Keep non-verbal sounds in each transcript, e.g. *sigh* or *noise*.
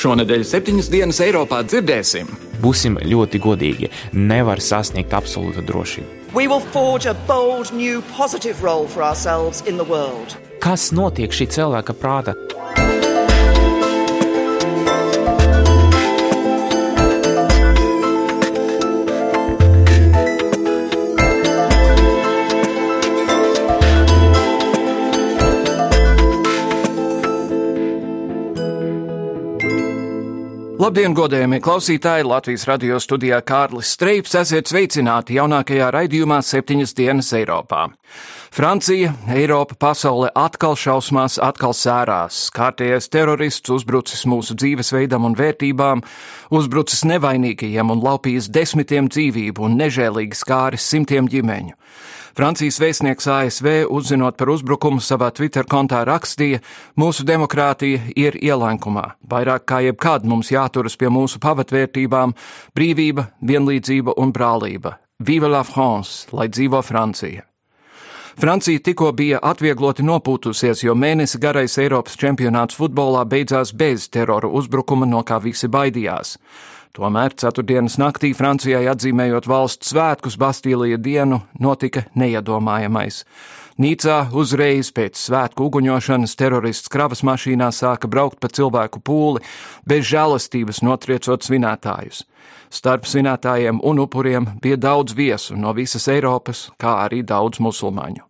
Šonadēļ septiņas dienas Eiropā dzirdēsim. Būsim ļoti godīgi. Nevar sasniegt absolūtu drošību. We will forge a bold new positive role for ourselves in the world. Kas notiek šī cilvēka prāta? Labdien, godējamie klausītāji! Latvijas radio studijā Kārlis Streips esiet sveicināti jaunākajā raidījumā septiņas dienas Eiropā. Francija, Eiropa, pasaule atkal šausmās, atkal sērās. Kārtējais terorists uzbrucis mūsu dzīvesveidam un vērtībām, uzbrucis nevainīgajiem un laupījis desmitiem dzīvību un nežēlīgi skāris simtiem ģimeņu. Francijas vēstnieks ASV, uzzinot par uzbrukumu savā Twitter kontā, rakstīja: Mūsu demokrātija ir ielenkumā. Vairāk kā jebkad mums jāturas pie mūsu pamatvērtībām - brīvība, vienlīdzība un brālība. Viva la France, lai dzīvo Francija! Francija tikko bija atviegloti nopūtusies, jo mēnesi garais Eiropas čempionāts futbolā beidzās bez terora uzbrukuma, no kā visi baidījās. Tomēr ceturtdienas naktī Francijai atzīmējot valsts svētkus Bastīlija dienu notika neiedomājamais. Nīcā uzreiz pēc svētku uguņošanas terorists kravas mašīnā sāka braukt pa cilvēku pūli, bez žēlastības notriecot svinētājus. Starp svinētājiem un upuriem bija daudz viesu no visas Eiropas, kā arī daudz musulmaņu.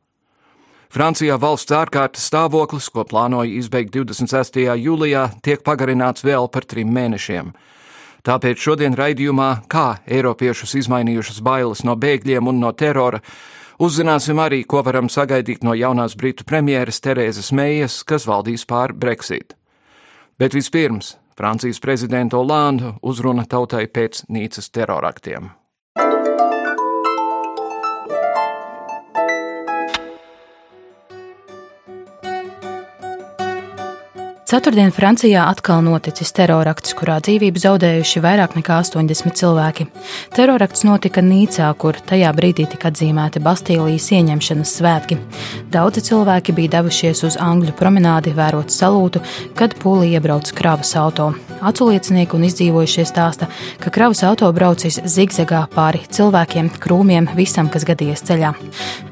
Francijā valsts ārkārtas stāvoklis, ko plānoja izbeigt 26. jūlijā, tiek pagarināts vēl par trim mēnešiem. Tāpēc šodien raidījumā, kā Eiropiešus izmainījušas bailes no bēgļiem un no terora, uzzināsim arī, ko varam sagaidīt no jaunās Britu premjeras Terēzes Meijas, kas valdīs pār Brexit. Bet vispirms Francijas prezidenta Olanda uzruna tautai pēc Nīcas teroraktiem. Ceturtdien Francijā atkal noticis terorakts, kurā dzīvību zaudējuši vairāk nekā 80 cilvēki. Terorakts notika Nīcā, kur tajā brīdī tika atzīmēti Bastīlijas ieņemšanas svētki. Daudzi cilvēki bija devušies uz Angļu promenādi vērot salūtu, kad pūlī iebrauc kravas auto. Aculiecinieki un izdzīvojušie stāsta, ka kravas auto braucis zigzagā pāri cilvēkiem, krūmiem, visam, kas gadījies ceļā.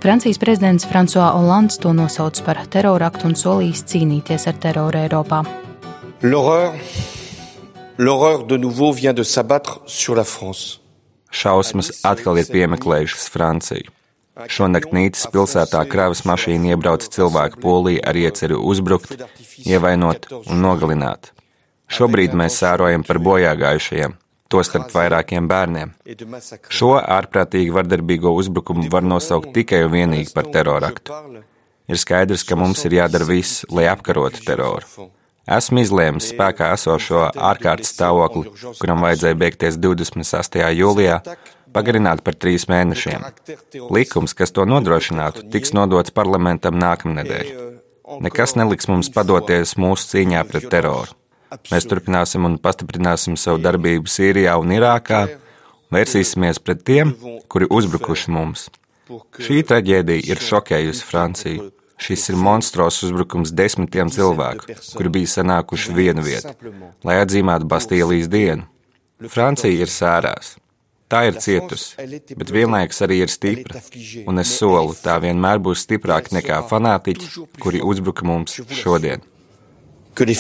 Francijas prezidents François Hollands to nosauc par teroraktu un solījis cīnīties ar teroru Eiropā. Eiropā. L'horreur, l'horreur de nouveau vient de s'abattre sur la France. Šausmas atkal ir piemeklējušas Franciju. Šonakt Nīcas pilsētā kravas mašīna iebrauca cilvēku polī ar ieceru uzbrukt, ievainot un nogalināt. Šobrīd mēs sērojam par bojāgājušajiem, tostarp vairākiem bērniem. Šo ārprātīgi vardarbīgo uzbrukumu var nosaukt tikai un vienīgi par teroraktu. Ir skaidrs, ka mums ir jādara viss, lai apkarotu teroru. Esmu izlēmis spēkā esošo ārkārtas stāvokli, kuram vajadzēja beigties 28. jūlijā, pagarināt par trīs mēnešiem. Likums, kas to nodrošinātu, tiks nodots parlamentam nākamnedēļ. Nekas neliks mums padoties mūsu cīņā pret teroru. Mēs turpināsim un pastiprināsim savu darbību Sīrijā un Irākā, vērsīsimies pret tiem, kuri uzbrukuši mums. Šī traģēdija ir šokējusi Franciju. Šis ir monstros uzbrukums desmitiem cilvēku, kuri bija sanākuši vienu vietu, lai atzīmētu Bastīlijas dienu. Francija ir sērās. Tā ir cietusi, bet vienlaikus arī ir stipra, un es solu, tā vienmēr būs stiprāka nekā fanātiķi, kuri uzbruka mums šodien. Que les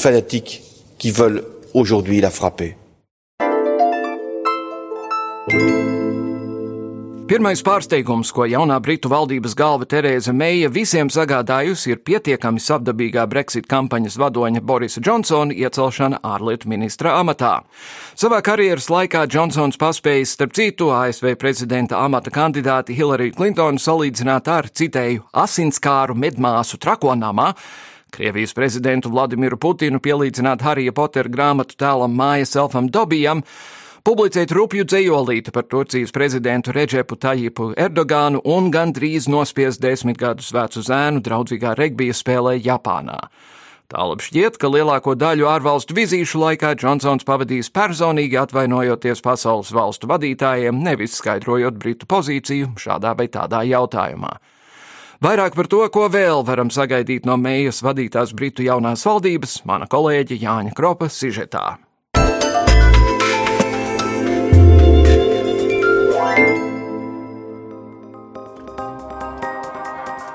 Pirmais pārsteigums, ko jaunā Britu valdības galva Terēza Meija visiem sagādājusi, ir pietiekami savdabīgā Brexit kampaņas vadoņa Borisa Džonsona iecelšana ārlietu ministra amatā. Savā karjeras laikā Džonsons paspējis, starp citu, ASV prezidenta amata kandidāti Hillary Clintonu salīdzināt ar, citēju, asinskāru medmāsu trakonamā, Krievijas prezidentu Vladimiru Putinu pielīdzināt Harija Potera grāmatu tēlam mājas elfam Dobijam, publicēt rupju dzējolīti par Turcijas prezidentu Reģepu Tajipu Erdogānu un gandrīz nospiest desmit gadus vecu zēnu draudzīgā regbija spēlē Japānā. Tālāk šķiet, ka lielāko daļu ārvalstu vizīšu laikā Džonsons pavadījis personīgi atvainojoties pasaules valstu vadītājiem, nevis skaidrojot Britu pozīciju šādā vai tādā jautājumā. Vairāk par to, ko vēl varam sagaidīt no mējas vadītās Britu jaunās valdības, mana kolēģe Jāņa Kropa sižetā.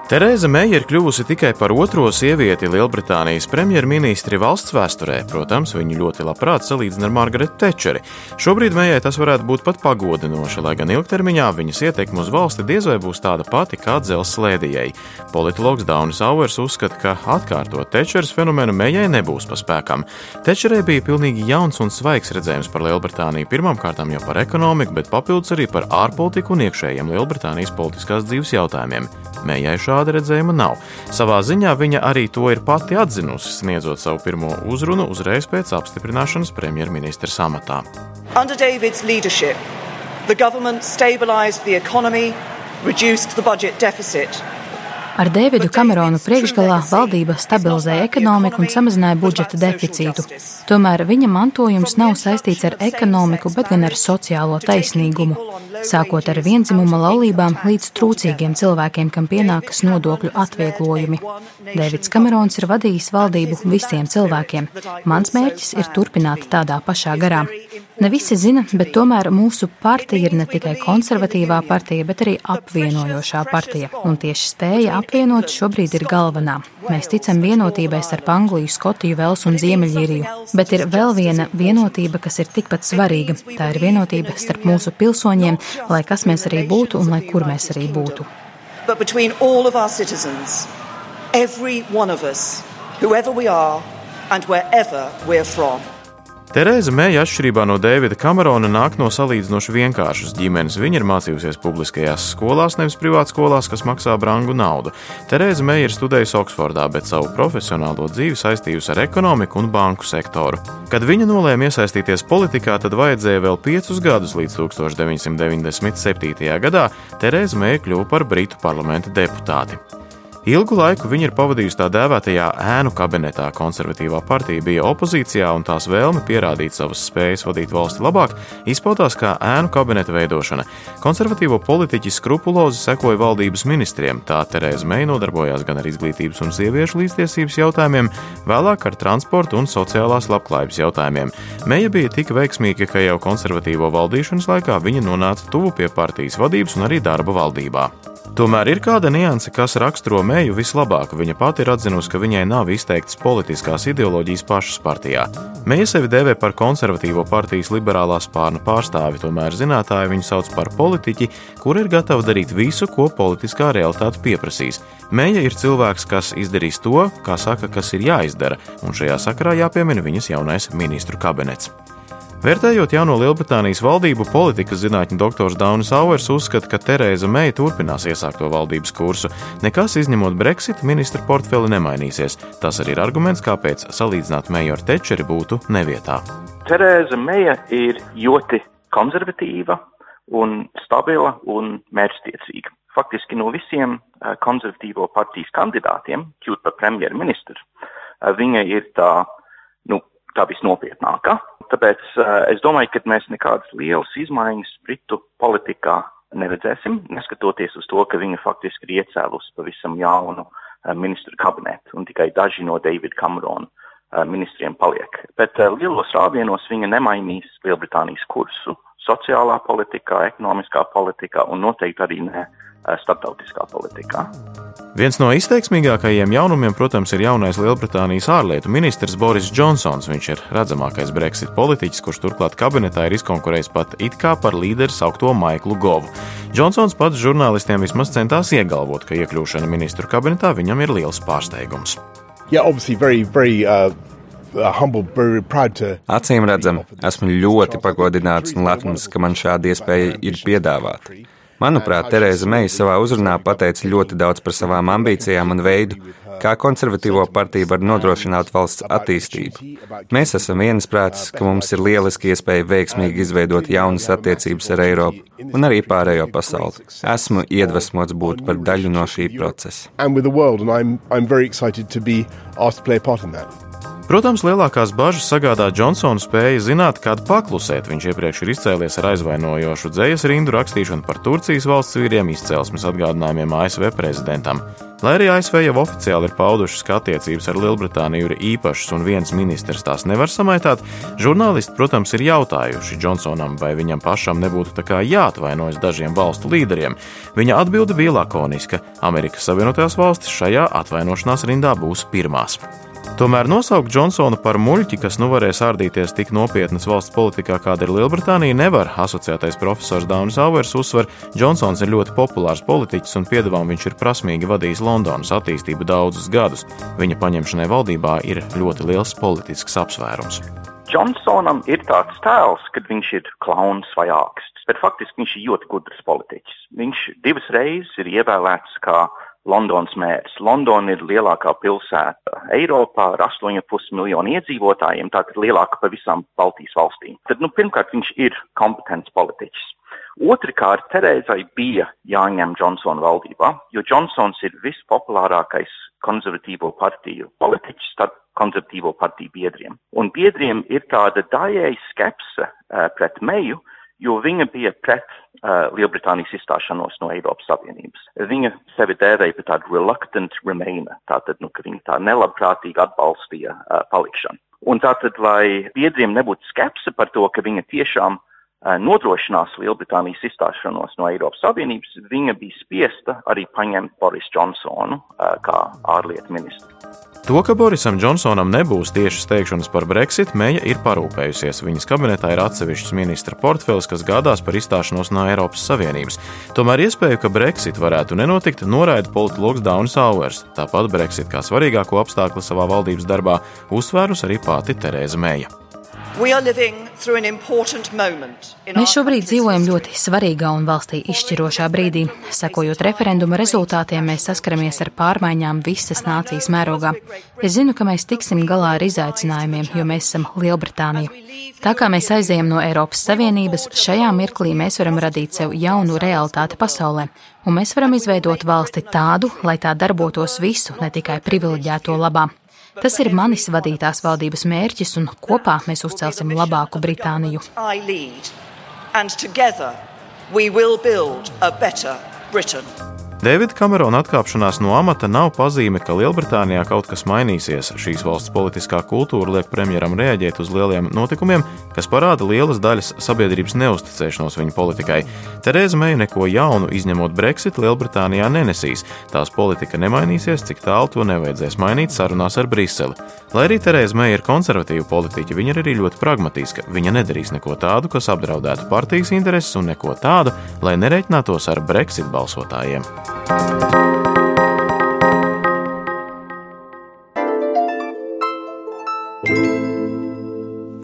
Terēza Meija ir kļuvusi tikai par otro sievieti Lielbritānijas premjerministri valsts vēsturē. Protams, viņu ļoti labprāt salīdzina ar Margaretu Tečeri. Šobrīd Meijai tas varētu būt pat pagodinoši, lai gan ilgtermiņā viņas ietekme uz valsti diez vai būs tāda pati kā dzelzs slēdījai. Politologs Daunis Auers uzskata, ka atkārtot Tečeras fenomenu Meijai nebūs pa spēkam. Tečerei bija pilnīgi jauns un svaigs redzējums par Lielbritāniju, pirmkārt jau par ekonomiku, bet papildus arī par ārpolitiku un iekšējiem Lielbritānijas politiskās dzīves jautājumiem. Mējai šāda redzējuma nav. Savā ziņā viņa arī to ir pati atzinusi, sniedzot savu pirmo uzrunu uzreiz pēc apstiprināšanas premjerministra amatā. Under David's leadership, the government stabilized the economy, reduced the budget deficit Ar Dēvidu Kameronu priekšgalā valdība stabilizēja ekonomiku un samazināja budžeta deficītu. Tomēr viņa mantojums nav saistīts ar ekonomiku, bet gan ar sociālo taisnīgumu. Sākot ar vienzimuma laulībām līdz trūcīgiem cilvēkiem, kam pienākas nodokļu atvieglojumi. Dēvids Kamerons ir vadījis valdību visiem cilvēkiem. Mans mērķis ir turpināt tādā pašā garā. Ne visi zina, bet tomēr mūsu partija ir ne tikai konservatīvā partija, bet arī apvienojošā partija. Un tieši spēja apvienot šobrīd ir galvenā. Mēs ticam vienotībai starp Angliju, Skotiju, Velsu un Ziemeļīriju. Bet ir vēl viena vienotība, kas ir tikpat svarīga. Tā ir vienotība starp mūsu pilsoņiem, lai kas mēs arī būtu un lai kur mēs arī būtu. Every one of us, whoever we are and wherever we're from. Terēza Meija, atšķirībā no Dēvida Kamerona, nāk no salīdzinoši vienkāršas ģimenes. Viņa ir mācījusies publiskajās skolās, nevis privātskolās, kas maksā brangu naudu. Terēza Meija ir studējusi Oksfordā, bet savu profesionālo dzīvi saistījusi ar ekonomiku un banku sektoru. Kad viņa nolēma iesaistīties politikā, tad vajadzēja vēl piecus gadus līdz 1997. gadā Terēza Meija kļuva par Britu parlamenta deputāti. Ilgu laiku viņa ir pavadījusi tā dēvētajā ēnu kabinetā. Konservatīvā partija bija opozīcijā, un tās vēlme pierādīt savas spējas vadīt valsti labāk izpaudās kā ēnu kabineta veidošana. Konservatīvo politiķi skrupulozi sekoja valdības ministriem. Tā Terēza Meija nodarbojās gan ar izglītības un sieviešu līdztiesības jautājumiem, vēlāk ar transportu un sociālās labklājības jautājumiem. Meija bija tik veiksmīga, ka jau konservatīvo valdīšanas laikā viņa nonāca tuvu pie partijas vadības un arī darba valdībā. Tomēr ir kāda nianse, kas raksturo Meiju vislabāk. Viņa pati ir atzinusi, ka viņai nav izteiktas politiskās ideoloģijas pašas partijā. Meija sevi dēvē par konservatīvo partijas liberālā spārna pārstāvi, tomēr zinātāji viņu sauc par politiķi, kur ir gatava darīt visu, ko politiskā realitāte pieprasīs. Meija ir cilvēks, kas izdarīs to, kā saka, kas ir jāizdara, un šajā sakarā jāpiemina viņas jaunais ministru kabinets. Vērtējot jauno Lielbritānijas valdību, politikas zinātņu doktors Daunis Auers uzskata, ka Terēza Meija turpinās iesākto valdības kursu. Nekas izņemot Brexit, ministra portfeli nemainīsies. Tas arī ir arguments, kāpēc salīdzināt Meiju ar Tečeri būtu nevietā. Terēza Meija ir ļoti konservatīva un stabila un mērķtiecīga. Faktiski no visiem eh, konservatīvo partijas kandidātiem kļūt par premjerministru, eh, viņa ir tā, nu, tā visnopietnākā. Tāpēc uh, es domāju, ka mēs nekādas lielas izmaiņas Britu politikā neredzēsim, neskatoties uz to, ka viņa faktiski ir iecēlusi pavisam jaunu uh, ministru kabinetu un tikai daži no Davida Camerona uh, ministriem paliek. Bet lielos rāvienos viņa nemainīs Lielbritānijas kursu sociālā politikā, ekonomiskā politikā un noteikti arī ne starptautiskā politikā. Viens no izteiksmīgākajiem jaunumiem, protams, ir jaunais Lielbritānijas ārlietu ministrs Boris Džonsons. Viņš ir redzamākais Brexit politiķis, kurš turklāt kabinetā ir izkonkurējis pat it kā par līderi saukto Maiklu Govu. Džonsons pats žurnālistiem vismaz centās iegalvot, ka iekļūšana ministru kabinetā viņam ir liels pārsteigums. Yeah, very, very, uh... Acīm redzam, esmu ļoti pagodināts un lepns, ka man šāda iespēja ir piedāvāta. Manuprāt, Terēza Meija savā uzrunā pateica ļoti daudz par savām ambīcijām un veidu, kā konservatīvo partija var nodrošināt valsts attīstību. Mēs esam viensprātis, ka mums ir lieliski iespēja veiksmīgi izveidot jaunas attiecības ar Eiropu un arī pārējo pasauli. Esmu iedvesmots būt par daļu no šī procesa. Protams, lielākās bažas sagādā Džonsona spēja zināt, kad paklusēt. Viņš iepriekš ir izcēlies ar aizvainojošu dzējas rindu rakstīšanu par Turcijas valsts vīriem izcelsmes atgādinājumiem ASV prezidentam. Lai arī ASV jau oficiāli ir paudušas, ka attiecības ar Lielbritāniju ir īpašas un viens ministrs tās nevar samaitāt, žurnālisti, protams, ir jautājuši Džonsonam, vai viņam pašam nebūtu tā kā jāatvainojas dažiem valstu līderiem. Viņa atbilde bija lakoniska - Amerikas Savienotajās valstis šajā atvainošanās rindā būs pirmās. Tomēr nosaukt Džonsonu par muļķi, kas nu varēs ārdīties tik nopietnas valsts politikā, kāda ir Lielbritānija, nevar. Asociētais profesors Daunis Auers uzsver, Džonsons ir ļoti populārs politiķis un piedāvām viņš ir prasmīgi vadījis Londonas attīstību daudzus gadus. Viņa paņemšanai valdībā ir ļoti liels politisks apsvērums. Džonsonam ir tāds tēls, kad viņš ir klauns vai āksts, bet faktiski viņš ir ļoti gudrs politiķis. Viņš divas reizes ir ievēlēts kā Londonas mērs. Londona ir lielākā pilsēta Eiropā ar 8,5 miljonu iedzīvotājiem, tātad lielāka par visām Baltijas valstīm. Tad, nu, pirmkārt, viņš ir kompetents politiķis. Otrakārt, Terēzai bija jāņem Džonsona valdībā, jo Džonsons ir vispopulārākais konservatīvo partiju politiķis starp konservatīvo partiju biedriem. Un biedriem ir tāda daļēji skepse uh, pret Meju, jo viņa bija pret uh, Lielbritānijas izstāšanos no Eiropas Savienības. Viņa sevi dēvēja par tādu reluctant remainer, tātad, nu, ka viņa tā nelabprātīgi atbalstīja uh, palikšanu. Un tātad, lai biedriem nebūtu skepse par to, ka viņa tiešām uh, nodrošinās Lielbritānijas izstāšanos no Eiropas Savienības, viņa bija spiesta arī paņemt Boris Džonsonu uh, kā ārlietu ministru. To, ka Borisam Džonsonam nebūs tiešas teikšanas par Brexit, Meija ir parūpējusies. Viņas kabinetā ir atsevišķs ministra portfelis, kas gādās par izstāšanos no Eiropas Savienības. Tomēr iespēju, ka Brexit varētu nenotikt, noraida politologs Daunis Auers. Tāpat Brexit kā svarīgāko apstākli savā valdības darbā uzsvērus arī pati Terēza Meija. Mēs šobrīd dzīvojam ļoti svarīgā un valstī izšķirošā brīdī. Sekojot referenduma rezultātiem, mēs saskaramies ar pārmaiņām visas nācijas mērogā. Es zinu, ka mēs tiksim galā ar izaicinājumiem, jo mēs esam Lielbritānija. Tā kā mēs aizējam no Eiropas Savienības, šajā mirklī mēs varam radīt sev jaunu realitāti pasaulē, un mēs varam izveidot valsti tādu, lai tā darbotos visu, ne tikai privileģēto labā. Tas ir manis vadītās valdības mērķis, un kopā mēs uzcelsim labāku Britāniju. Britain. Davida Kamerona atkāpšanās no amata nav pazīme, ka Lielbritānijā kaut kas mainīsies. Šīs valsts politiskā kultūra liek premjeram reaģēt uz lieliem notikumiem, kas parāda lielas daļas sabiedrības neusticēšanos viņa politikai. Terēza Meija neko jaunu, izņemot Brexit, Lielbritānijā nenesīs. Tās politika nemainīsies, cik tālu to nevajadzēs mainīt sarunās ar Briseli. Lai arī Terēza Meija ir konservatīva politiķa, viņa ir arī ļoti pragmatiska. Viņa nedarīs neko tādu, kas apdraudētu partijas intereses, un neko tādu, lai nereiķinātos ar Brexit balsotājiem. Thank you.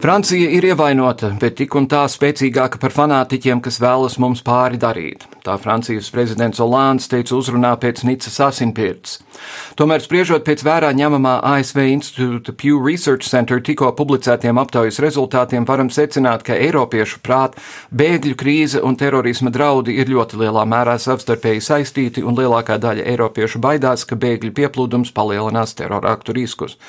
Francija ir ievainota, bet tik un tā spēcīgāka par fanātiķiem, kas vēlas mums pāri darīt. Tā Francijas prezidents Olands teica uzrunā pēc Nicas asinpirts. Tomēr, spriežot pēc vērā ņemamā ASV institūta Pew Research Center tikko publicētiem aptaujas rezultātiem, varam secināt, ka Eiropiešu prāt bēgļu krīze un terorisma draudi ir ļoti lielā mērā savstarpēji saistīti, un lielākā daļa Eiropiešu baidās, ka bēgļu pieplūdums palielinās teroraktu riskus.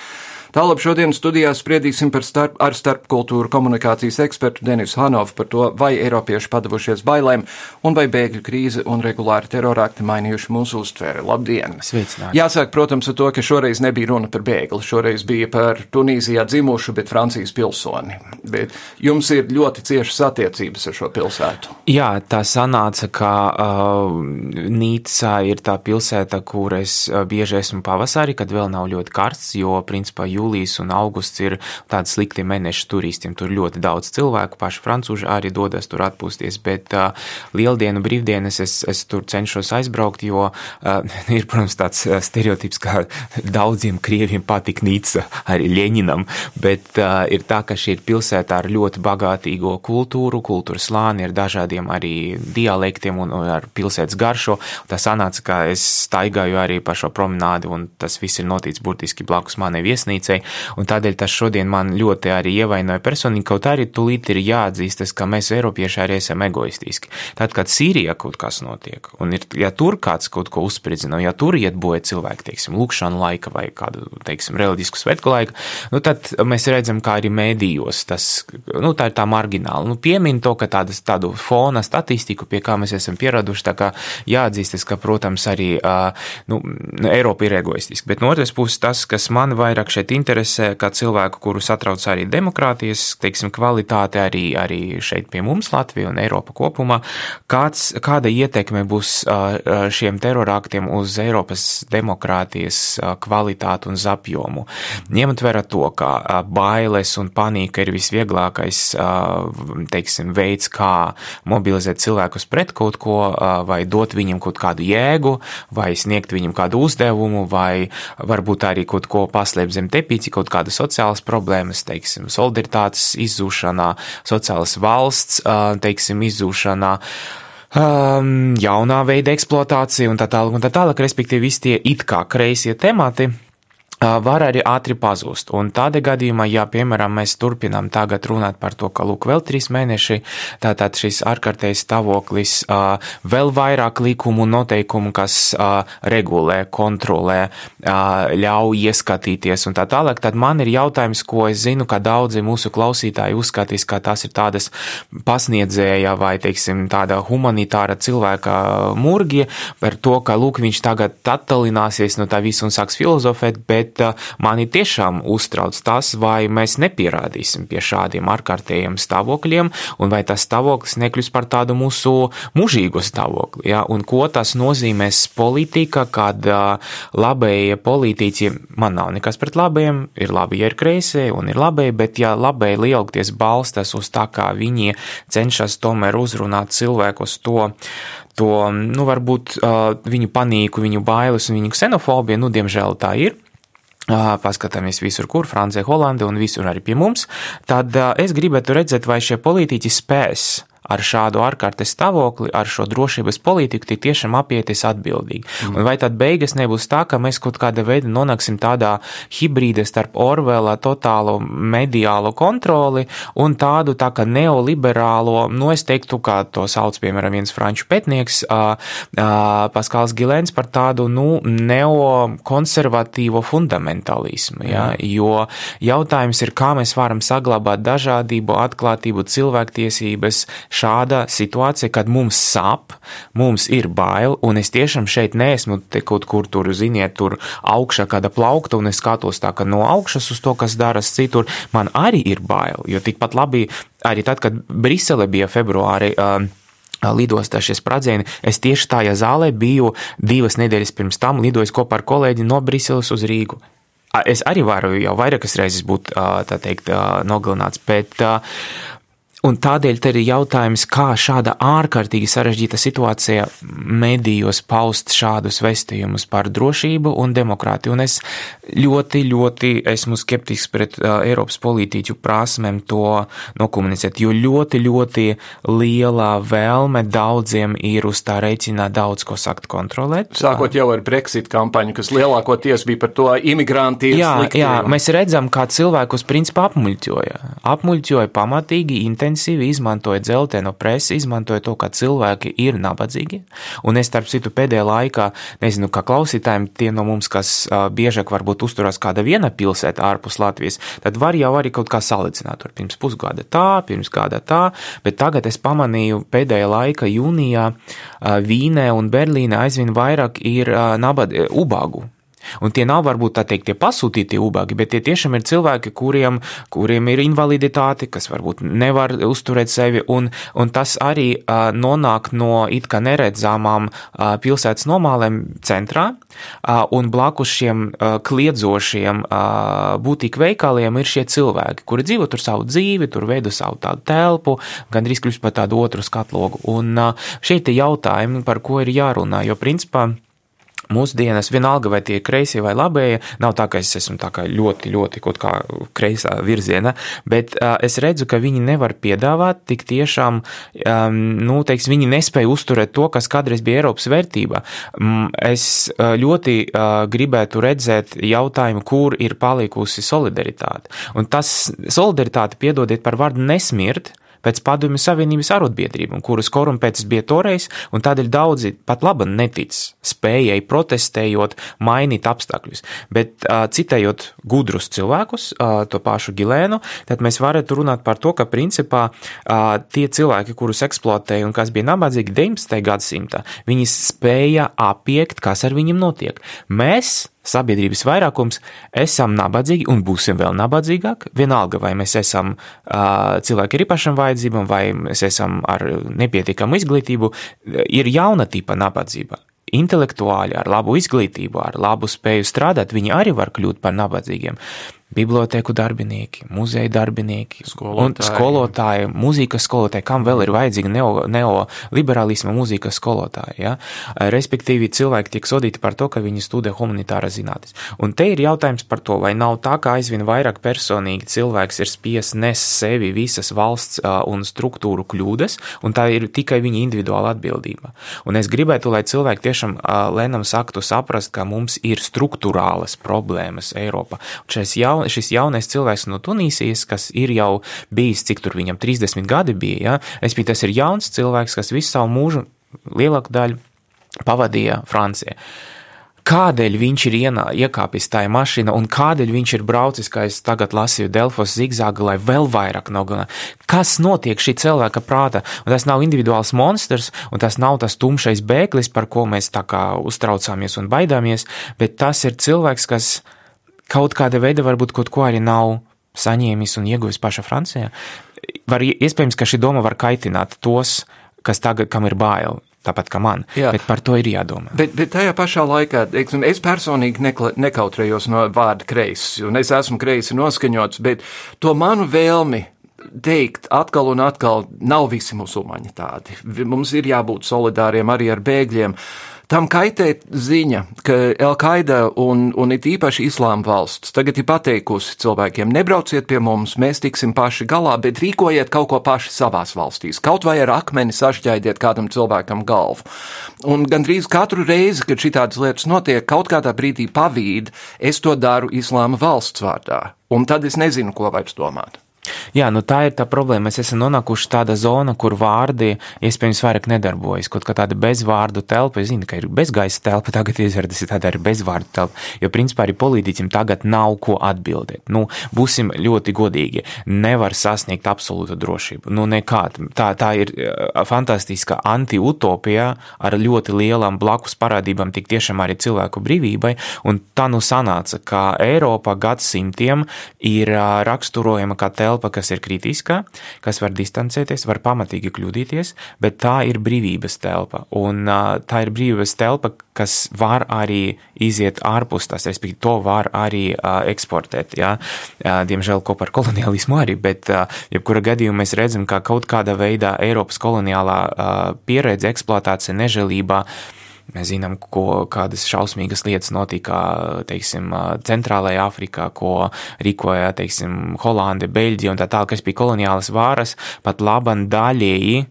Tālāk šodien studijā spriedīsim par starp, ar starpkultūru komunikācijas ekspertu Denisu Hanovu par to, vai Eiropieši padavušies bailēm un vai bēgļu krīze un regulāri terorakti mainījuši mūsu uztveri. Labdien! Sveicināti! Jāsāk, protams, ar to, ka šoreiz nebija runa par bēgli. Šoreiz bija par Tunīzijā dzimušu, bet Francijas pilsoni. Bet jums ir ļoti ciešas attiecības ar šo pilsētu. Jā, tā sanāca, ka uh, Nīca ir tā pilsēta, kur es uh, bieži esmu pavasarī, kad vēl nav ļoti karsts, jo, principā, jūlijas un augusts ir tādi slikti mēneši turistiem. Tur ļoti daudz cilvēku, paši francūži arī dodas tur atpūsties, bet uh, lieldienu brīvdienas es, es tur cenšos aizbraukt, jo uh, *laughs* ir, protams, tāds stereotips, kā daudziem krieviem patīk Nīca, arī Ļeņinam, bet uh, ir tā, ka šī ir pilsēta ar ļoti bagātīgo kultūru, kultūras slāni, ar dažādiem arī dialektiem un, un ar pilsētas garšo. Tas sanāca, ka es staigāju arī pa šo promenādi, un tas viss ir noticis burtiski blakus manai viesnīcai, un tādēļ tas šodien man ļoti arī ievainoja personīgi, kaut arī tulīt ir jāatzīstas, ka mēs Eiropieši arī esam egoistiski. Tad, kad Sīrijā kaut kas notiek, un ir, ja tur kāds kaut ko uzspridzina, ja tur iet boja cilvēki, teiksim, lūkšana laika vai kādu, teiksim, reliģisku svētku laiku, nu tad mēs redzam, kā arī mēdījos tas, nu tā ir tā margināla. Nu, piemin to, ka tādas, tādu fona statistiku, pie kā mēs esam pieraduši, tā kā jāatzīstas, ka, protams, arī nu, Eiropa ir egoistiska. Bet no otras puses, tas, kas man vairāk šeit interesē, kā cilvēku, kuru satrauc arī demokrātijas, teiksim, kvalitāte arī, arī šeit pie mums Latvija un Eiropa kopumā, kāds, kāda ietekme būs šiem teroraktiem uz Eiropas demokrātijas kvalitāti un apjomu. Ņemot vērā to, ka bailes un panika ir visvieglākais, teiksim, veids, kā mobilizēt cilvēkus pret kaut ko, vai dot viņam kaut kādu jēgu, vai sniegt viņam kādu uzdevumu, vai varbūt arī kaut ko paslēpt zem tepīci, kaut kādas sociālas problēmas, teiksim, solidaritātes izzūšanā, sociālas valsts, teiksim, izzūšanā um, jaunā veida eksploatācija un tā tālāk, un tā tālāk, respektīvi visi tie it kā kreisie temati, var arī ātri pazust. Un tādā gadījumā, ja, piemēram, mēs turpinām tagad runāt par to, ka, lūk, vēl trīs mēneši, tātad šis ārkārtējs stāvoklis, vēl vairāk likumu noteikumu, kas regulē, kontrolē, ļauj ieskatīties un tā tālāk, tad man ir jautājums, ko es zinu, ka daudzi mūsu klausītāji uzskatīs, ka tas ir tādas pasniedzēja vai, teiksim, tāda humanitāra cilvēka murgie par to, ka, lūk, viņš tagad attalināsies no tā visu un sāks filozofēt, bet bet mani tiešām uztrauc tas, vai mēs nepierādīsim pie šādiem ārkārtējiem stāvokļiem, un vai tas stāvoklis nekļūs par tādu mūsu mūžīgu stāvokli. Ja? Un ko tas nozīmēs politika, kad labējie politiķi, man nav nekas pret labējiem, ir labi, ja ir kreisie, un ir labēji, bet ja labēji lielgties balstas uz tā, kā viņi cenšas tomēr uzrunāt cilvēkus to, to, nu, varbūt uh, viņu panīku, viņu bailes un viņu ksenofobiju, nu, diemžēl tā ir paskatāmies visur, kur Francija, Holanda un visur arī pie mums, tad es gribētu redzēt, vai šie politiķi spēs ar šādu ārkārtas stāvokli, ar šo drošības politiku, tik tiešām apieties atbildīgi. Mm. Un vai tad beigas nebūs tā, ka mēs kaut kāda veida nonāksim tādā hibrīde starp Orvela totālo mediālo kontroli un tādu tā kā neoliberālo, nu es teiktu, kā to sauc, piemēram, viens franču pētnieks, uh, uh, Paskals Gilēns par tādu, nu, neokonservatīvo fundamentālismu, ja? Mm. jo jautājums ir, kā mēs varam saglabāt dažādību, atklātību, cilvēktiesības, šāda situācija, kad mums sāp, mums ir bail, un es tiešām šeit neesmu kaut kur tur, ziniet, tur augšā kāda plaukta, un es skatos tā, ka no augšas uz to, kas daras citur, man arī ir bail, jo tikpat labi arī tad, kad Brisele bija februāri. Uh, lidostā šie spradzieni. Es tieši tajā zālē biju divas nedēļas pirms tam, lidojis kopā ar kolēģi no Briseles uz Rīgu. Es arī varu jau vairākas reizes būt, teikt, nogalināts, bet Un tādēļ te ir jautājums, kā šāda ārkārtīgi sarežģīta situācija medijos paust šādus vestījumus par drošību un demokrātiju. Un es ļoti, ļoti esmu skeptisks pret uh, Eiropas politiķu prasmēm to nokomunicēt, jo ļoti, ļoti liela vēlme daudziem ir uz tā rēķinā daudz ko sakt kontrolēt. Sākot jau ar Brexit kampaņu, kas lielākoties bija par to imigranti. Jā, slikti, jā, mēs redzam, kā cilvēkus principā apmuļķoja. Apmuļķoja pamatīgi, intensīvi intensīvi izmantoja dzelteno presi, izmantoja to, ka cilvēki ir nabadzīgi. Un es, starp citu, pēdējā laikā, nezinu, kā klausītājiem, tie no mums, kas biežāk varbūt uzturās kāda viena pilsēta ārpus Latvijas, tad var jau arī kaut kā salīdzināt. Tur pirms pusgada tā, pirms gada tā, bet tagad es pamanīju pēdējā laika jūnijā Vīnē un Berlīnē aizvien vairāk ir nabad, ubagu Un tie nav varbūt tā teikt, tie pasūtītie ubagi, bet tie tiešām ir cilvēki, kuriem, kuriem ir invaliditāte, kas varbūt nevar uzturēt sevi, un, un tas arī uh, nonāk no it kā neredzamām uh, pilsētas nomālēm centrā, uh, un blakus šiem uh, kliedzošiem uh, būtīgu veikaliem ir šie cilvēki, kuri dzīvo tur savu dzīvi, tur veido savu tādu telpu, gandrīz kļūst par tādu otru skatlogu. Un uh, šeit ir jautājumi, par ko ir jārunā, jo principā mūsdienas, vienalga vai tie kreisie vai labējie, nav tā, ka es esmu ļoti, ļoti kaut kā kreisā virziena, bet uh, es redzu, ka viņi nevar piedāvāt tik tiešām, um, nu, teiks, viņi nespēja uzturēt to, kas kādreiz bija Eiropas vērtība. Es uh, ļoti uh, gribētu redzēt jautājumu, kur ir palikusi solidaritāte. Un tas solidaritāte, piedodiet par vārdu nesmirt, pēc Padomju Savienības arotbiedrībām, kuras korumpētas bija toreiz, un tādēļ daudzi pat labi netic spējai protestējot, mainīt apstākļus. Bet citējot gudrus cilvēkus, to pašu Gilēnu, tad mēs varētu runāt par to, ka principā tie cilvēki, kurus eksploatēja un kas bija nabadzīgi 19. gadsimtā, viņi spēja apiekt, kas ar viņiem notiek. Mēs sabiedrības vairākums, esam nabadzīgi un būsim vēl nabadzīgāk. Vienalga, vai mēs esam uh, cilvēki ar īpašām vajadzībām, vai mēs esam ar nepietiekamu izglītību, ir jauna tipa nabadzība. Intelektuāļi ar labu izglītību, ar labu spēju strādāt, viņi arī var kļūt par nabadzīgiem biblioteku darbinieki, muzeja darbinieki, skolotāji. un skolotāji, mūzikas skolotāji, kam vēl ir vajadzīga neoliberālisma neo mūzikas skolotāji. Ja? Respektīvi, cilvēki tiek sodīti par to, ka viņi studē humanitāras zinātnes. Un te ir jautājums par to, vai nav tā, ka aizvien vairāk personīgi cilvēks ir spiests nes sevi visas valsts un struktūru kļūdas, un tā ir tikai viņa individuāla atbildība. Un es gribētu, lai cilvēki tiešām lēnām saktu saprast, ka mums ir struktūrālas problēmas Eiropā. Šais jau jaun, šis jaunais cilvēks no Tunīsijas, kas ir jau bijis, cik tur viņam 30 gadi bija, ja? es biju tas ir jauns cilvēks, kas visu savu mūžu lielāku daļu pavadīja Francijā. Kādēļ viņš ir ienā, iekāpis tajā mašīnā, un kādēļ viņš ir braucis, kā es tagad lasīju, Delfos zigzāga, lai vēl vairāk nogalinātu? Kas notiek šī cilvēka prātā? Un tas nav individuāls monstrs, un tas nav tas tumšais bēglis, par ko mēs tā kā uztraucāmies un baidāmies, bet tas ir cilvēks, kas kaut kāda veida varbūt kaut ko arī nav saņēmis un ieguvis paša Francijā. Var, iespējams, ka šī doma var kaitināt tos, kas tagad, kam ir bail. Tāpat kā man, Jā. bet par to ir jādomā. Bet, bet tajā pašā laikā, teiksim, es personīgi nekla, nekautrējos no vārda kreisi, un es esmu kreisi noskaņots, bet to manu vēlmi teikt atkal un atkal, nav visi musulmaņi tādi. Mums ir jābūt solidāriem arī ar bēgļiem. Uh, Tam kaitē ziņa, ka Al-Qaida un, un it īpaši Islāma valsts tagad ir pateikusi cilvēkiem, nebrauciet pie mums, mēs tiksim paši galā, bet rīkojiet kaut ko paši savās valstīs. Kaut vai ar akmeni sašķaidiet kādam cilvēkam galvu. Un gandrīz katru reizi, kad šitādas lietas notiek, kaut kādā brīdī pavīd, es to daru Islāma valsts vārdā. Un tad es nezinu, ko vairs domāt. Jā, nu tā ir tā problēma. Mēs esam nonākuši tādā zonā, kur vārdi iespējams vairāk nedarbojas. Kaut kā tāda bezvārdu telpa, es zinu, ka ir bezgaisa telpa, *laughs* tagad izvērtas ir tāda arī bezvārdu telpa, jo principā arī politiķim tagad nav ko atbildēt. Nu, būsim ļoti godīgi, nevar sasniegt absolūtu drošību. Nu, nekād. Tā, tā ir fantastiska anti-utopija ar ļoti lielām blakus parādībām, tik tiešām arī cilvēku brīvībai, un tā nu sanāca, ka Eiropa gadsimtiem ir raksturojama kā telpa telpa, kas ir kritiskā, kas var distancēties, var pamatīgi kļūdīties, bet tā ir brīvības telpa. Un tā ir brīvības telpa, kas var arī iziet ārpus tās, respektīvi, to var arī eksportēt. Ja? Diemžēl kopā ar koloniālismu arī, bet jebkura gadījumā mēs redzam, ka kaut kādā veidā Eiropas koloniālā pieredze, eksploatācija, nežēlība, Mēs zinām, ko, kādas šausmīgas lietas notika teiksim, Centrālajā Afrikā, ko rīkoja teiksim, Holande, Beļģija un tā tālāk, kas bija koloniālas vāras, pat laban daļēji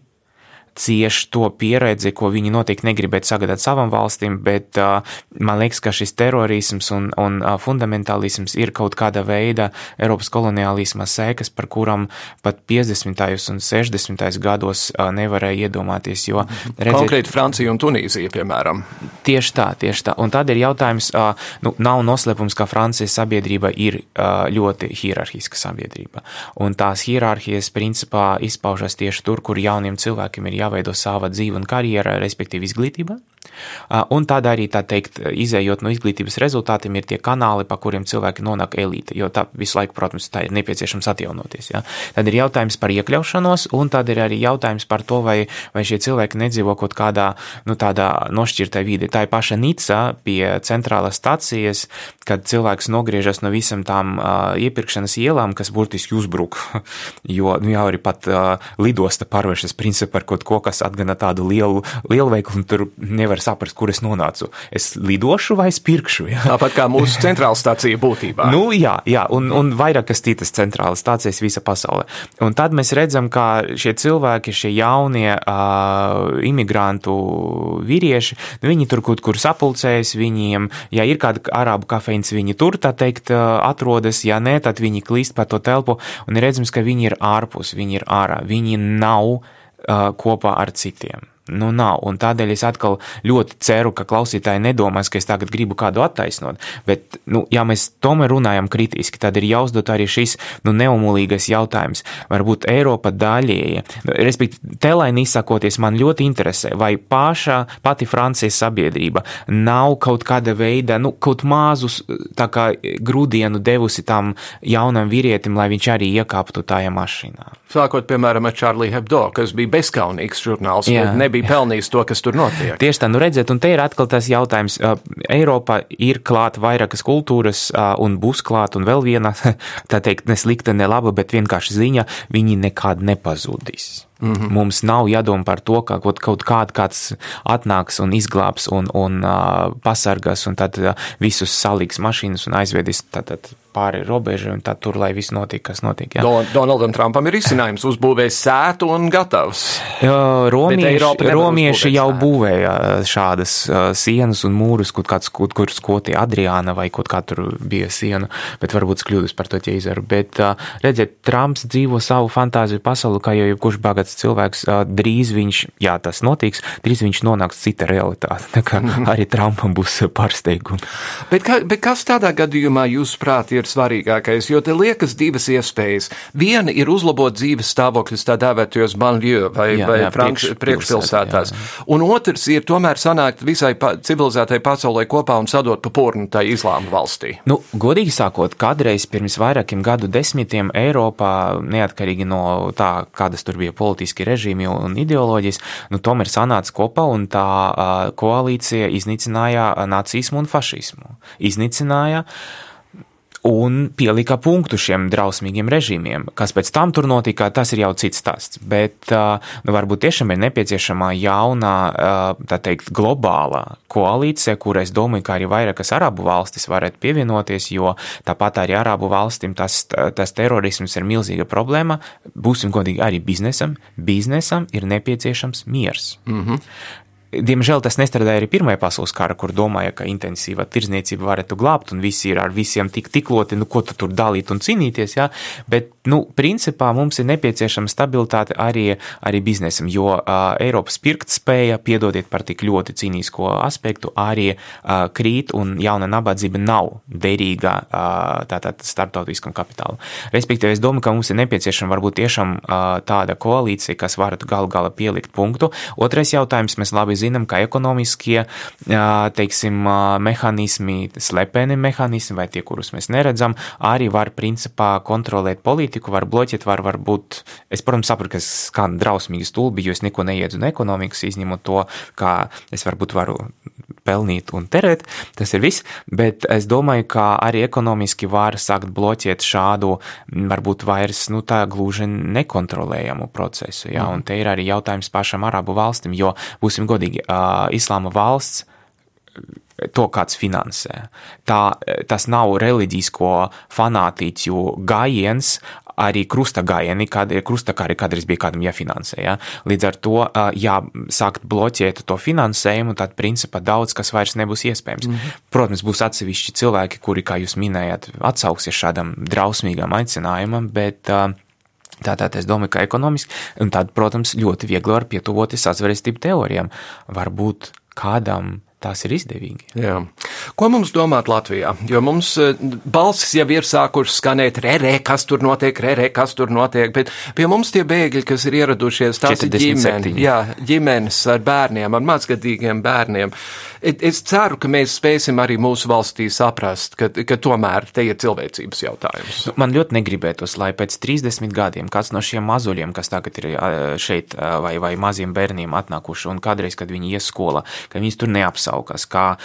cieš to pieredzi, ko viņi noteikti negribētu sagādāt savam valstīm, bet uh, man liekas, ka šis terorisms un, un uh, fundamentālisms ir kaut kāda veida Eiropas koloniālisma sēkas, par kuram pat 50. un 60. gados uh, nevarēja iedomāties. Jo, redziet, Konkrēti Francija un Tunīzija, piemēram. Tieši tā, tieši tā. Un tad ir jautājums, uh, nu, nav noslēpums, ka Francijas sabiedrība ir uh, ļoti hierarhiska sabiedrība. Un tās hierarhijas principā izpaužas tieši tur, kur jauniem cilvēkiem ir jāveido sava dzīve un karjera, respektīvi izglītība. Un tad arī, tā teikt, izējot no izglītības rezultātiem, ir tie kanāli, pa kuriem cilvēki nonāk elite, jo tā visu laiku, protams, tā ir nepieciešams atjaunoties. Ja? Tad ir jautājums par iekļaušanos, un tad ir arī jautājums par to, vai, vai šie cilvēki nedzīvo kaut kādā, nu, tādā nošķirtā vidē. Tā ir paša Nica pie centrālās stācijas, kad cilvēks nogriežas no visam tām uh, iepirkšanas ielām, kas burtiski uzbruk, *laughs* jo, nu, jau arī pat uh, lidosta pārvēršas principā par kaut ko, kas atgana tādu lielu, lielu veikalu, un tur nevar saprast, kur es nonācu. Es lidošu vai es pirkšu? Ja? Tāpat kā mūsu *laughs* centrāla stācija būtībā. nu, jā, jā un, un vairākas citas centrālas stācijas visā pasaulē. Un tad mēs redzam, ka šie cilvēki, šie jaunie uh, imigrantu vīrieši, nu, viņi tur kaut kur sapulcējas, viņiem, ja ir kāda arābu kafejnīca, viņi tur, tā teikt, atrodas, ja nē, tad viņi klīst pa to telpu, un redzams, ka viņi ir ārpus, viņi ir ārā, viņi nav kopā ar citiem. Nu, nav. Un tādēļ es atkal ļoti ceru, ka klausītāji nedomās, ka es tagad gribu kādu attaisnot. Bet, nu, ja mēs tomēr runājam kritiski, tad ir jāuzdod arī šis nu, neumolīgais jautājums. Varbūt Eiropa daļēji, nu, respektīvi, telaini izsakoties, man ļoti interesē, vai pašā pati Francijas sabiedrība nav kaut kāda veida, nu, kaut mazus kā grūdienu devusi tam jaunam vīrietim, lai viņš arī iekāptu tajā mašīnā. Sākot, piemēram, ar Charlie Hebdo, kas bija bezskaunīgs žurnāls, bet nebija pelnījis to, kas tur notiek. Tieši tā, nu redziet, un te ir atkal tas jautājums. Eiropā ir klāt vairākas kultūras un būs klāt un vēl viena, *laughs* tā teikt, ne slikta, ne laba, bet vienkārši ziņa, viņi nekad nepazudīs. Mm -hmm. Mums nav jādomā par to, ka kaut, kaut kāds, kāds atnāks un izglābs un, un uh, pasargās, un tad uh, visus saliks mašīnas un aizvedīs tad, tad pāri robežai, un tad tur, lai viss notiek, kas notiek. Jā. Don, Donaldam Trumpam ir izcinājums uzbūvējis sētu un gatavs. Romieši, romieši jau būvēja šādas sienas un mūrus, kaut kāds, kaut kur skoti Adriāna vai kaut kā tur bija siena, bet varbūt kļūdas par to ķeizaru. Bet, redziet, Trumps dzīvo savu fantāziju pasauli, kā jau jebkurš bagāts cilvēks, drīz viņš, jā, tas notiks, drīz viņš nonāks cita realitāte. Tā kā arī Trumpam būs pārsteigumi. Bet, kā, bet kas tādā gadījumā, jūsuprāt, ir svarīgākais? Jo te liekas divas iespējas. Viena ir uzlabot dzīves stāvokļus tā dēvētajos banlieue vai, jā, vai jā, priekš, priekšpilsētās. Un otrs ir tomēr sanākt visai pa, civilizētai pasaulē kopā un sadot pa purnu tai islāma valstī. Nu, godīgi sakot, kādreiz pirms vairākiem gadu desmitiem Eiropā, neatkarīgi no tā, kādas tur bija politiski režīmi un ideoloģijas, nu, tomēr sanāca kopā un tā koalīcija iznīcināja nacismu un fašismu. Iznīcināja uh, un pielika punktu šiem drausmīgiem režīmiem. Kas pēc tam tur notika, tas ir jau cits stāsts. Bet nu, varbūt tiešām ir nepieciešama jauna, tā teikt, globāla koalīcija, kur es domāju, ka arī vairākas arabu valstis varētu pievienoties, jo tāpat arī arabu valstīm tas, tas terorisms ir milzīga problēma. Būsim godīgi arī biznesam. Biznesam ir nepieciešams miers. Mm -hmm. Diemžēl tas nestrādāja arī Pirmajā pasaules kara, kur domāja, ka intensīva tirdzniecība varētu glābt un visi ir ar visiem tik tikloti, nu, ko tu tur dalīt un cīnīties. Ja? Bet, nu, principā mums ir nepieciešama stabilitāte arī, arī biznesam, jo uh, Eiropas pirktspēja, piedodiet par tik ļoti cīnīsko aspektu, arī uh, krīt un jauna nabadzība nav derīga uh, tātad starptautiskam kapitālam. Respektīvi, es domāju, ka mums ir nepieciešama varbūt tiešām uh, tāda koalīcija, kas varētu gal galā pielikt punktu. Otrais jautājums, mēs labi zinām, ka ekonomiskie teiksim, mehānismi, slepeni mehānismi vai tie, kurus mēs neredzam, arī var principā kontrolēt politiku, var bloķēt, var, var būt. Es, protams, saprotu, ka skan drausmīgi stulbi, jo es neko neiedzu no ekonomikas, izņemot to, kā es varbūt varu pelnīt un terēt, tas ir viss, bet es domāju, ka arī ekonomiski var sākt bloķēt šādu, varbūt vairs, nu, tā gluži nekontrolējamu procesu, jā, un te ir arī jautājums pašam arabu valstim, jo, būsim godīgi, uh, islāma valsts to kāds finansē. Tā, tas nav reliģisko fanātiķu gājiens arī krusta gājieni, kad krustakāri kādreiz bija kādam jāfinansē. Ja? Līdz ar to, ja sākt bloķēt to finansējumu, tad principā daudz kas vairs nebūs iespējams. Mm -hmm. Protams, būs atsevišķi cilvēki, kuri, kā jūs minējāt, atsauksies šādam drausmīgam aicinājumam, bet Tātad es domāju, ka ekonomiski, un tad, protams, ļoti viegli var pietuvoties sazvērestību teorijām. Varbūt kādam tās ir izdevīgi. Jā. Ko mums domāt Latvijā? Jo mums uh, balsis jau ir sākušas skanēt, rere, kas tur notiek, rere, kas tur notiek, bet pie mums tie bēgļi, kas ir ieradušies, tās ir ģimene, jā, ģimenes ar bērniem, ar mazgadīgiem bērniem. Es ceru, ka mēs spēsim arī mūsu valstī saprast, ka, ka tomēr te ir cilvēcības jautājums. Man ļoti negribētos, lai pēc 30 gadiem kāds no šiem mazuļiem, kas tagad ir šeit, vai, vai maziem bērniem atnākuši, un kādreiz, kad viņi ies skolā, ka viņus tur neapsaukas, kā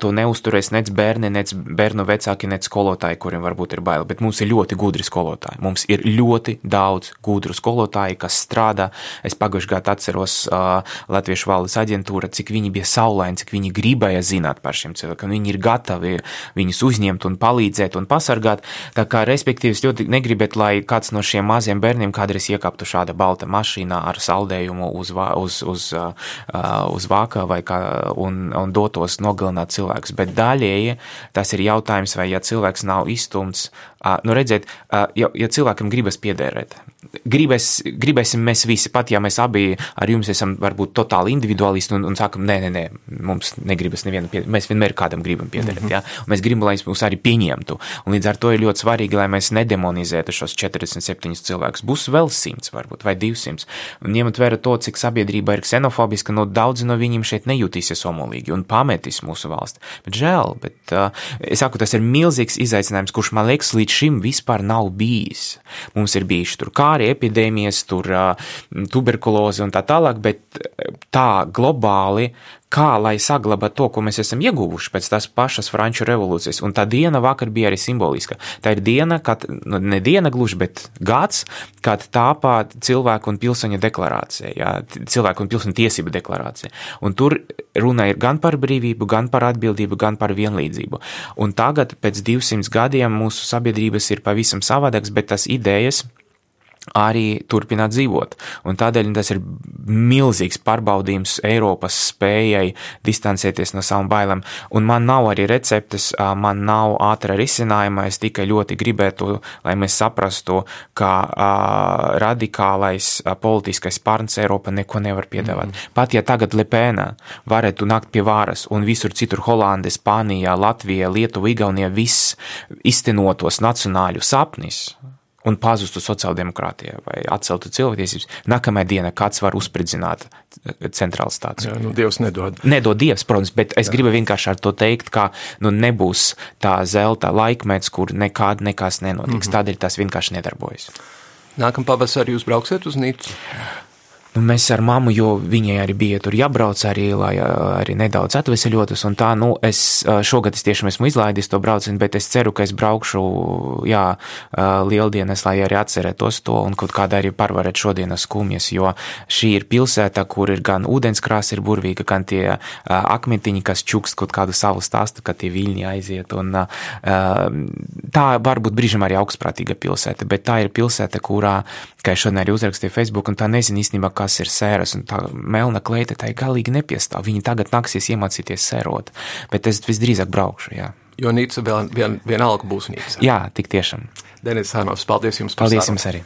to neusturēs nec bērni, nec bērnu vecāki, nec skolotāji, kuriem varbūt ir bail. Bet mums ir ļoti gudri skolotāji. Mums ir ļoti daudz gudru skolotāju, kas strādā. Es pagājušajā gadā atceros uh, Latviešu valdes aģentūra, cik viņi bija saulaini, cik viņi gribēja zināt par šiem cilvēkiem. Viņi ir gatavi viņus uzņemt un palīdzēt un pasargāt. Tā kā, respektīvi, es ļoti negribētu, lai kāds no šiem maziem bērniem kādreiz iekāptu šāda balta mašīnā ar saldējumu uz, uz, uz, uz vāka vai kā, un, un dotos nogalināt cilvēkus. Bet daļēji tas ir jautājums, vai ja cilvēks nav izstumts, nu redziet, ja, ja cilvēkam gribas piederēt, gribēs, gribēsim mēs visi, pat ja mēs abi ar jums esam varbūt totāli individualisti un, un sakam, nē, nē, nē, mums negribas neviena piederēt. Mēs vienmēr kādam gribam piederēt, mm -hmm. ja? Un mēs gribam, lai mūs arī pieņemtu. Un līdz ar to ir ļoti svarīgi, lai mēs nedemonizētu šos 47 cilvēkus. Būs vēl 100 varbūt vai 200. Un ņemot vērā to, cik sabiedrība ir ksenofobiska, no daudzi no viņiem šeit nejutīsies omolīgi un pametīs mūsu valsti. Bet žēl, bet uh, es saku, tas ir milzīgs izaicinājums, kurš man liekas līdz šim vispār nav bijis. Mums ir bijuši tur kā kāri, epidēmijas, tur tuberkuloze un tā tālāk, bet tā globāli kā lai saglabā to, ko mēs esam ieguvuši pēc tās pašas Franču revolūcijas. Un tā diena vakar bija arī simboliska. Tā ir diena, kad, nu, ne diena gluži, bet gads, kad tāpā cilvēku un pilsoņa deklarācija, jā, cilvēku un pilsoņa tiesību deklarācija. Un tur runa ir gan par brīvību, gan par atbildību, gan par vienlīdzību. Un tagad, pēc 200 gadiem, mūsu sabiedrības ir pavisam savādākas, bet tas idejas, arī turpināt dzīvot. Un tādēļ tas ir milzīgs pārbaudījums Eiropas spējai distancēties no savām bailēm. Un man nav arī receptes, man nav ātra risinājuma. Es tikai ļoti gribētu, lai mēs saprastu, ka radikālais politiskais pārns Eiropa neko nevar piedāvāt. Mm -hmm. Pat ja tagad Lepēna varētu nākt pie varas un visur citur Holandē, Spānijā, Latvijā, Lietuvā, Igaunijā viss iztenotos nacionāļu sapnis un pazustu sociāldemokrātijai vai atceltu cilvēktiesības, nākamajā dienā kāds var uzspridzināt eh, centrālu stāciju. Jā, nu, Dievs nedod. Nedod Dievs, protams, bet es Jā. gribu vienkārši ar to teikt, ka nu, nebūs tā zelta laikmets, kur nekād nekas nenotiks. Mm -hmm. Tādēļ tas vienkārši nedarbojas. Nākamā pavasarī jūs brauksiet uz Nīcu? Nu, mēs ar mammu, jo viņai arī bija tur jābrauc, arī, lai arī nedaudz atveseļotos. Tā, nu, es šogad es tiešām esmu izlaidis to braucienu, bet es ceru, ka es braukšu, jā, lieldienas, lai arī atcerētos to un kaut kādā arī parvarēt šodienas skumjas, jo šī ir pilsēta, kur ir gan ūdenskrāsa ir burvīga, gan tie akmentiņi, kas čukst kaut kādu savu stāstu, kad tie viļņi aiziet. Un tā varbūt brīžam arī augstprātīga pilsēta, bet tā ir pilsēta, kurā, kā es šodien arī uzrakstīju Facebook, un tā nezinu īstenībā, kas ir sēras, un tā melna kleita tai galīgi nepiestāv. Viņi tagad nāksies iemācīties sērot, bet es visdrīzāk braukšu. Jā. Jo Nīca vēl, vien, vienalga būs Nīca. Jā, tik tiešām. Denis Hanovs, paldies jums par Paldies jums arī.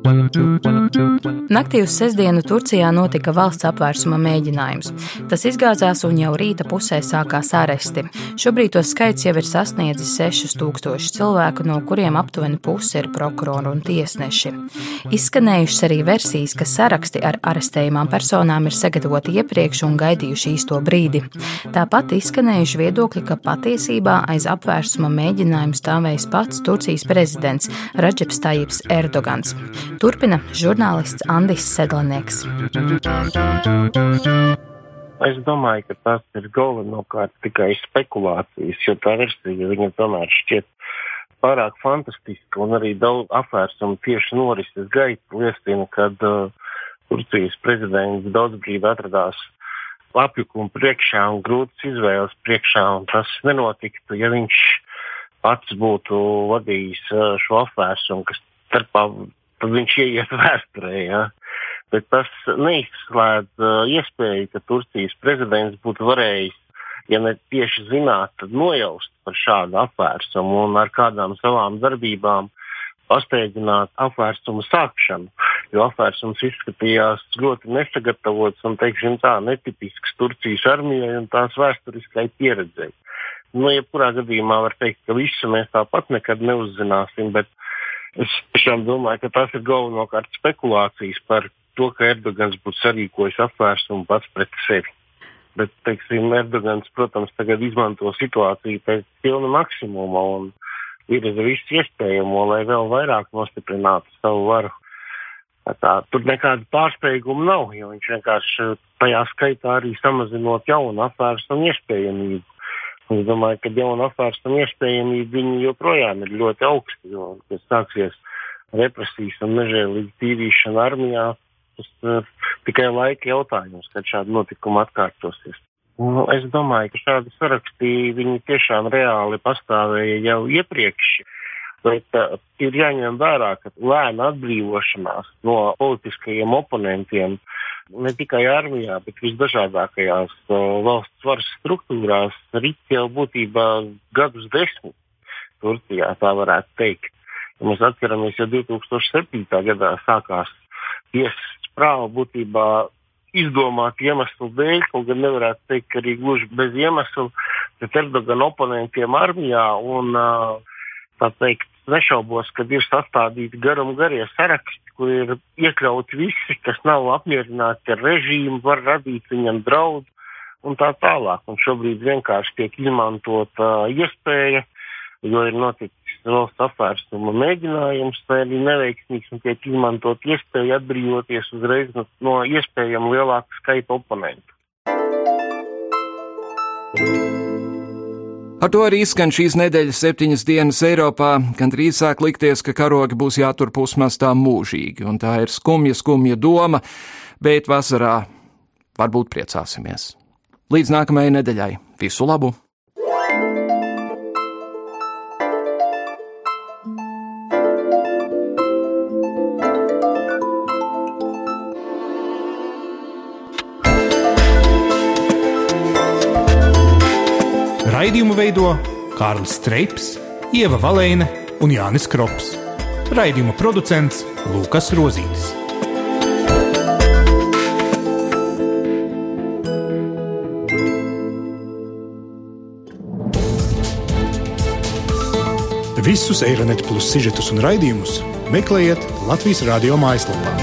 Naktī uz sestdienu Turcijā notika valsts apvērsuma mēģinājums. Tas izgāzās un jau rīta pusē sākās aresti. Šobrīd to skaits jau ir sasniedzis 6000 cilvēku, no kuriem aptuveni puse ir prokurori un tiesneši. Izskanējušas arī versijas, ka saraksti ar arestējumām personām ir sagatavoti iepriekš un gaidījuši īsto brīdi. Tāpat izskanējuši viedokļi, ka patiesībā aiz apvērsuma mēģinājuma stāvējis pats Turcijas prezidents Radžeps Tajips Erdogans. Turpina žurnālists Andris Sedlanieks. Es domāju, ka tas ir galvenokārt tikai spekulācijas, jo tā versija viņa tomēr šķiet pārāk fantastiska un arī daudz apvērsumu tieši norises gaita liecina, kad uh, Turcijas prezidents daudz brīdi atradās apjukuma priekšā un grūtas izvēles priekšā, un tas nenotiktu, ja viņš pats būtu vadījis uh, šo apvērsumu, kas starpā tad viņš ieiet vēsturē. Ja? Bet tas neizslēdz uh, iespēju, ka Turcijas prezidents būtu varējis, ja ne tieši zināt, tad nojaust par šādu apvērsumu un ar kādām savām darbībām pasteidzināt apvērsumu sākšanu. jo apvērsums izskatījās ļoti nesagatavots un, teiksim tā, netipisks Turcijas armijai un tās vēsturiskai pieredzei. Nu, jebkurā gadījumā var teikt, ka visu mēs tāpat nekad neuzzināsim, bet es tiešām domāju, ka tas ir galvenokārt spekulācijas par to, ka Erdogans būtu sarīkojis apvērsumu pats pret sevi. Bet, teiksim, Erdogans, protams, tagad izmanto situāciju pēc pilna maksimuma un ir viss iespējamo, lai vēl vairāk nostiprinātu savu varu. Tā, tur nekāda pārsteiguma nav, jo viņš vienkārši tajā skaitā arī samazinot jaunu apvērsumu iespējamību. Es domāju, ka jaunu apvērsumu iespējamība viņi joprojām ir ļoti augsta, jo, kad sāksies represijas un nežēlīga tīrīšana armijā, tas ir tikai laika jautājums, kad šādi notikumi atkārtosies. Nu, es domāju, ka šādi saraksti tiešām reāli pastāvēja jau iepriekš. Bet uh, ir jāņem vērā, ka lēna atbrīvošanās no politiskajiem oponentiem ne tikai armijā, bet visdažādākajās uh, valsts varas struktūrās rit jau būtībā gadus desmit. Turcijā tā varētu teikt. Ja mēs atceramies, jau 2007. gadā sākās tiesas prāva būtībā izdomāt iemeslu dēļ, kaut gan nevarētu teikt, ka arī gluži bez iemesla, bet Erdogana oponentiem armijā un tā teikt, nešaubos, ka ir sastādīti garam garie saraksti, kur ir iekļauti visi, kas nav apmierināti ar režīmu, var radīt viņam draudu un tā tālāk. Un šobrīd vienkārši tiek izmantota iespēja, jo ir noticis valsts apvērsuma mēģinājums, vai arī neveiksmīgs, un tiek izmantot iespēja atbrīvoties uzreiz no, no iespējami lielāka skaita oponentu. Ar to arī izskan šīs nedēļas septiņas dienas Eiropā, gan drīz sāk likties, ka karogi būs jātur pusmastā mūžīgi, un tā ir skumja, skumja doma, bet vasarā varbūt priecāsimies. Līdz nākamajai nedēļai visu labu! Raidījumu veido Kārlis Streips, Ieva Valēne un Jānis Krops. Raidījuma producents Lukas Rozītis. Visus Eironet plus sižetus un raidījumus meklējiet Latvijas radio mājaslapā.